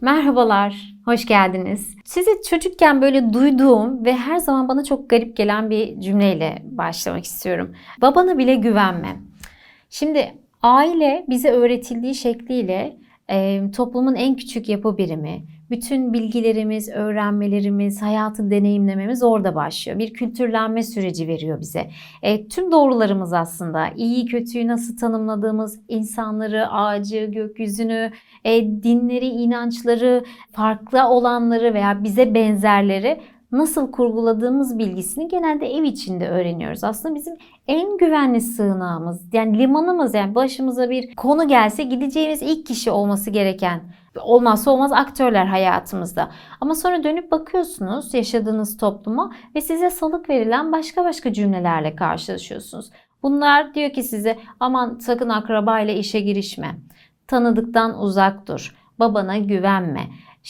Merhabalar, hoş geldiniz. Sizi çocukken böyle duyduğum ve her zaman bana çok garip gelen bir cümleyle başlamak istiyorum. Babana bile güvenme. Şimdi aile bize öğretildiği şekliyle e, toplumun en küçük yapı birimi. Bütün bilgilerimiz, öğrenmelerimiz, hayatı deneyimlememiz orada başlıyor. Bir kültürlenme süreci veriyor bize. E, tüm doğrularımız aslında iyi kötüyü nasıl tanımladığımız, insanları, ağacı, gökyüzünü, e, dinleri, inançları, farklı olanları veya bize benzerleri nasıl kurguladığımız bilgisini genelde ev içinde öğreniyoruz. Aslında bizim en güvenli sığınağımız, yani limanımız yani başımıza bir konu gelse gideceğimiz ilk kişi olması gereken olmazsa olmaz aktörler hayatımızda. Ama sonra dönüp bakıyorsunuz yaşadığınız topluma ve size salık verilen başka başka cümlelerle karşılaşıyorsunuz. Bunlar diyor ki size aman sakın akrabayla işe girişme. Tanıdıktan uzak dur. Babana güvenme.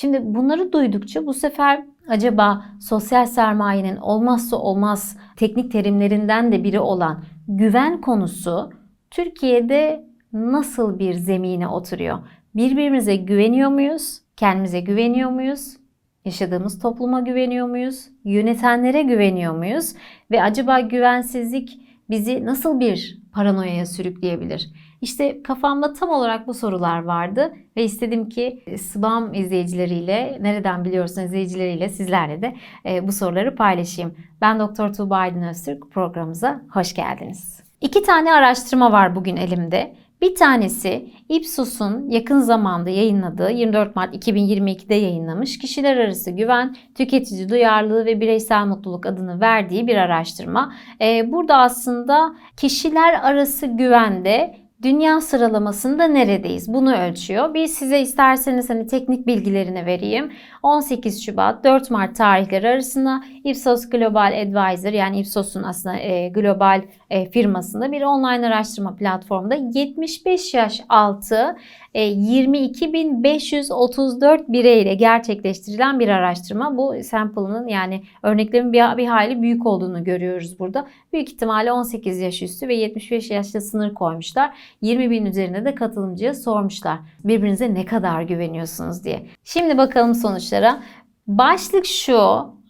Şimdi bunları duydukça bu sefer acaba sosyal sermayenin olmazsa olmaz teknik terimlerinden de biri olan güven konusu Türkiye'de nasıl bir zemine oturuyor? Birbirimize güveniyor muyuz? Kendimize güveniyor muyuz? Yaşadığımız topluma güveniyor muyuz? Yönetenlere güveniyor muyuz? Ve acaba güvensizlik bizi nasıl bir paranoyaya sürükleyebilir? İşte kafamda tam olarak bu sorular vardı ve istedim ki SBAM izleyicileriyle, nereden biliyorsun izleyicileriyle sizlerle de e, bu soruları paylaşayım. Ben Doktor Tuğba Aydın Öztürk programımıza hoş geldiniz. İki tane araştırma var bugün elimde. Bir tanesi Ipsos'un yakın zamanda yayınladığı 24 Mart 2022'de yayınlamış kişiler arası güven, tüketici duyarlılığı ve bireysel mutluluk adını verdiği bir araştırma. Ee, burada aslında kişiler arası güvende dünya sıralamasında neredeyiz? Bunu ölçüyor. Bir size isterseniz hani teknik bilgilerini vereyim. 18 Şubat 4 Mart tarihleri arasında Ipsos Global Advisor yani Ipsos'un aslında e, global e, firmasında bir online araştırma platformunda 75 yaş altı e, 22.534 bireyle gerçekleştirilen bir araştırma. Bu sample'ının yani örneklerin bir, bir hayli büyük olduğunu görüyoruz burada. Büyük ihtimalle 18 yaş üstü ve 75 yaşta sınır koymuşlar. 20 bin üzerinde de katılımcıya sormuşlar. Birbirinize ne kadar güveniyorsunuz diye. Şimdi bakalım sonuçlara. Başlık şu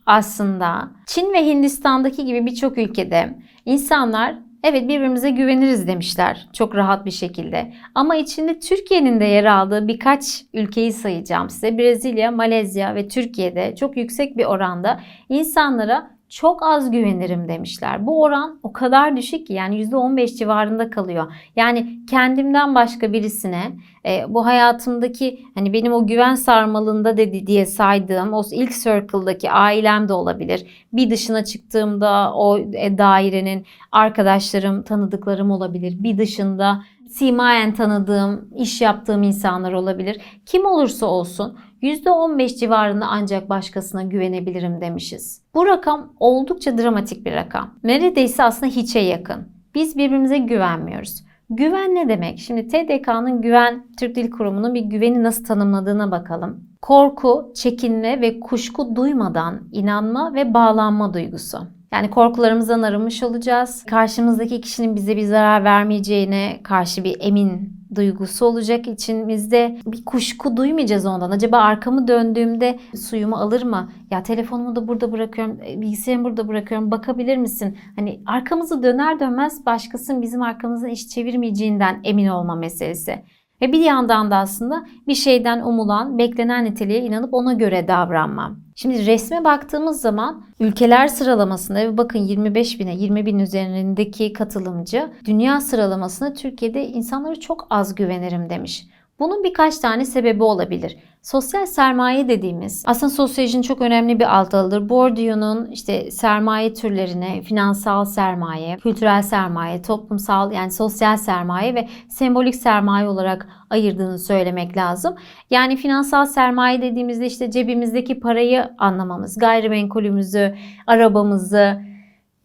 aslında Çin ve Hindistan'daki gibi birçok ülkede insanlar evet birbirimize güveniriz demişler çok rahat bir şekilde. Ama içinde Türkiye'nin de yer aldığı birkaç ülkeyi sayacağım size. Brezilya, Malezya ve Türkiye'de çok yüksek bir oranda insanlara çok az güvenirim demişler. Bu oran o kadar düşük ki yani %15 civarında kalıyor. Yani kendimden başka birisine e, bu hayatımdaki hani benim o güven sarmalında dedi diye saydığım o ilk circle'daki ailem de olabilir. Bir dışına çıktığımda o e, dairenin arkadaşlarım, tanıdıklarım olabilir. Bir dışında simayen tanıdığım, iş yaptığım insanlar olabilir. Kim olursa olsun %15 civarında ancak başkasına güvenebilirim demişiz. Bu rakam oldukça dramatik bir rakam. Neredeyse aslında hiçe yakın. Biz birbirimize güvenmiyoruz. Güven ne demek? Şimdi TDK'nın Güven Türk Dil Kurumu'nun bir güveni nasıl tanımladığına bakalım. Korku, çekinme ve kuşku duymadan inanma ve bağlanma duygusu. Yani korkularımızdan arınmış olacağız. Karşımızdaki kişinin bize bir zarar vermeyeceğine karşı bir emin duygusu olacak içimizde. Bir kuşku duymayacağız ondan. Acaba arkamı döndüğümde suyumu alır mı? Ya telefonumu da burada bırakıyorum, bilgisayarımı burada bırakıyorum. Bakabilir misin? Hani arkamızı döner dönmez başkasının bizim arkamızdan iş çevirmeyeceğinden emin olma meselesi. Ve bir yandan da aslında bir şeyden umulan, beklenen niteliğe inanıp ona göre davranmam. Şimdi resme baktığımız zaman ülkeler sıralamasında ve bakın 25 bine 20 bin üzerindeki katılımcı dünya sıralamasında Türkiye'de insanları çok az güvenirim demiş. Bunun birkaç tane sebebi olabilir. Sosyal sermaye dediğimiz aslında sosyolojinin çok önemli bir alt dalıdır. Bourdieu'nun işte sermaye türlerine finansal sermaye, kültürel sermaye, toplumsal yani sosyal sermaye ve sembolik sermaye olarak ayırdığını söylemek lazım. Yani finansal sermaye dediğimizde işte cebimizdeki parayı anlamamız, gayrimenkulümüzü, arabamızı,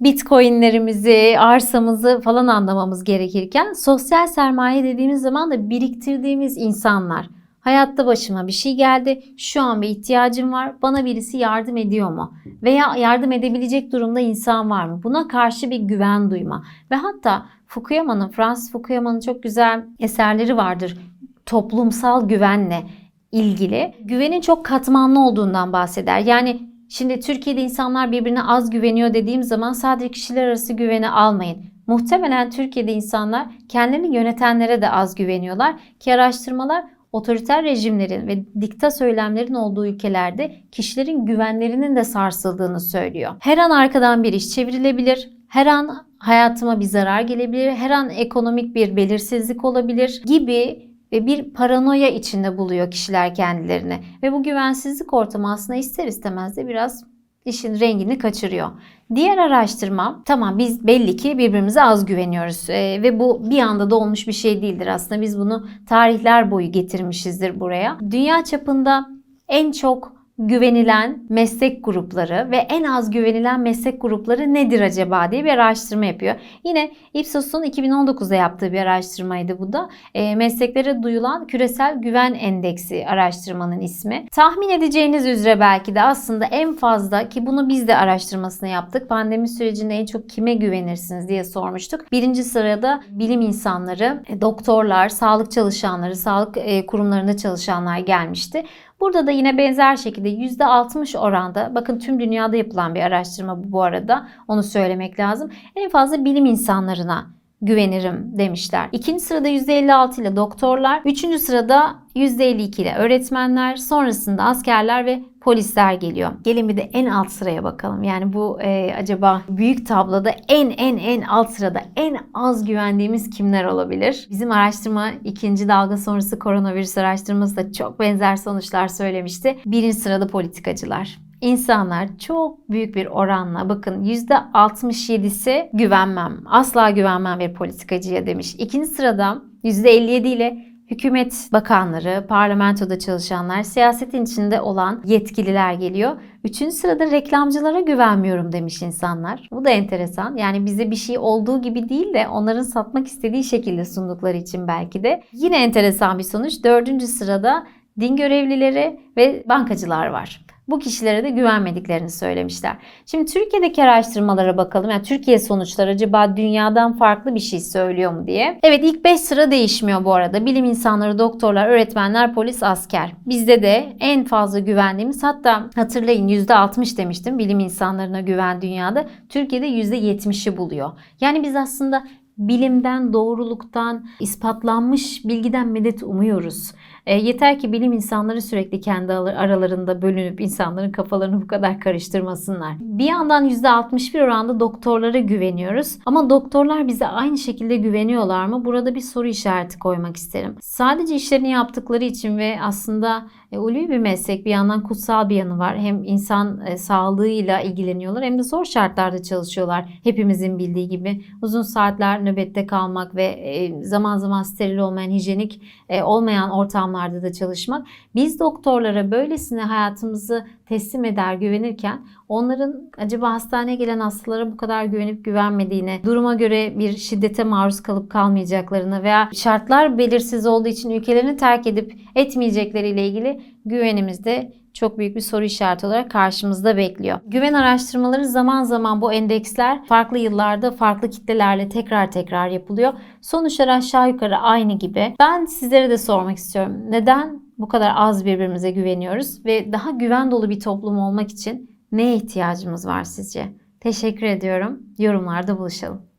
bitcoinlerimizi, arsamızı falan anlamamız gerekirken sosyal sermaye dediğimiz zaman da biriktirdiğimiz insanlar. Hayatta başıma bir şey geldi. Şu an bir ihtiyacım var. Bana birisi yardım ediyor mu? Veya yardım edebilecek durumda insan var mı? Buna karşı bir güven duyma. Ve hatta Fukuyama'nın, Fransız Fukuyama'nın çok güzel eserleri vardır. Toplumsal güvenle ilgili güvenin çok katmanlı olduğundan bahseder. Yani şimdi Türkiye'de insanlar birbirine az güveniyor dediğim zaman sadece kişiler arası güveni almayın. Muhtemelen Türkiye'de insanlar kendilerini yönetenlere de az güveniyorlar ki araştırmalar otoriter rejimlerin ve dikta söylemlerin olduğu ülkelerde kişilerin güvenlerinin de sarsıldığını söylüyor. Her an arkadan bir iş çevrilebilir. Her an hayatıma bir zarar gelebilir. Her an ekonomik bir belirsizlik olabilir gibi ve bir paranoya içinde buluyor kişiler kendilerini. Ve bu güvensizlik ortamı aslında ister istemez de biraz işin rengini kaçırıyor. Diğer araştırma tamam biz belli ki birbirimize az güveniyoruz Ee, ve bu bir anda da olmuş bir şey değildir aslında biz bunu tarihler boyu getirmişizdir buraya. Dünya çapında en çok güvenilen meslek grupları ve en az güvenilen meslek grupları nedir acaba diye bir araştırma yapıyor. Yine Ipsos'un 2019'da yaptığı bir araştırmaydı bu da. E, mesleklere duyulan küresel güven endeksi araştırmanın ismi. Tahmin edeceğiniz üzere belki de aslında en fazla ki bunu biz de araştırmasını yaptık. Pandemi sürecinde en çok kime güvenirsiniz diye sormuştuk. Birinci sırada bilim insanları, doktorlar, sağlık çalışanları, sağlık e, kurumlarında çalışanlar gelmişti. Burada da yine benzer şekilde %60 oranda bakın tüm dünyada yapılan bir araştırma bu bu arada onu söylemek lazım. En fazla bilim insanlarına güvenirim demişler. İkinci sırada %56 ile doktorlar, üçüncü sırada %52 ile öğretmenler, sonrasında askerler ve polisler geliyor. Gelin bir de en alt sıraya bakalım. Yani bu e, acaba büyük tabloda en en en alt sırada en az güvendiğimiz kimler olabilir? Bizim araştırma ikinci dalga sonrası koronavirüs araştırması da çok benzer sonuçlar söylemişti. Birinci sırada politikacılar. İnsanlar çok büyük bir oranla bakın %67'si güvenmem. Asla güvenmem bir politikacıya demiş. İkinci sırada %57 ile hükümet bakanları, parlamentoda çalışanlar, siyasetin içinde olan yetkililer geliyor. Üçüncü sırada reklamcılara güvenmiyorum demiş insanlar. Bu da enteresan. Yani bize bir şey olduğu gibi değil de onların satmak istediği şekilde sundukları için belki de. Yine enteresan bir sonuç. Dördüncü sırada din görevlileri ve bankacılar var bu kişilere de güvenmediklerini söylemişler. Şimdi Türkiye'deki araştırmalara bakalım. Yani Türkiye sonuçları acaba dünyadan farklı bir şey söylüyor mu diye. Evet ilk 5 sıra değişmiyor bu arada. Bilim insanları, doktorlar, öğretmenler, polis, asker. Bizde de en fazla güvendiğimiz hatta hatırlayın %60 demiştim bilim insanlarına güven dünyada. Türkiye'de %70'i buluyor. Yani biz aslında bilimden, doğruluktan, ispatlanmış bilgiden medet umuyoruz. E, yeter ki bilim insanları sürekli kendi aralarında bölünüp insanların kafalarını bu kadar karıştırmasınlar. Bir yandan %61 oranda doktorlara güveniyoruz. Ama doktorlar bize aynı şekilde güveniyorlar mı? Burada bir soru işareti koymak isterim. Sadece işlerini yaptıkları için ve aslında e, ulvi bir meslek bir yandan kutsal bir yanı var. Hem insan e, sağlığıyla ilgileniyorlar hem de zor şartlarda çalışıyorlar. Hepimizin bildiği gibi uzun saatler nöbette kalmak ve e, zaman zaman steril olmayan, hijyenik e, olmayan ortamlarda da çalışmak. Biz doktorlara böylesine hayatımızı teslim eder güvenirken onların acaba hastaneye gelen hastalara bu kadar güvenip güvenmediğine, duruma göre bir şiddete maruz kalıp kalmayacaklarını veya şartlar belirsiz olduğu için ülkelerini terk edip etmeyecekleriyle ilgili güvenimizde çok büyük bir soru işareti olarak karşımızda bekliyor. Güven araştırmaları zaman zaman bu endeksler farklı yıllarda farklı kitlelerle tekrar tekrar yapılıyor. Sonuçlar aşağı yukarı aynı gibi. Ben sizlere de sormak istiyorum. Neden bu kadar az birbirimize güveniyoruz ve daha güven dolu bir toplum olmak için neye ihtiyacımız var sizce? Teşekkür ediyorum. Yorumlarda buluşalım.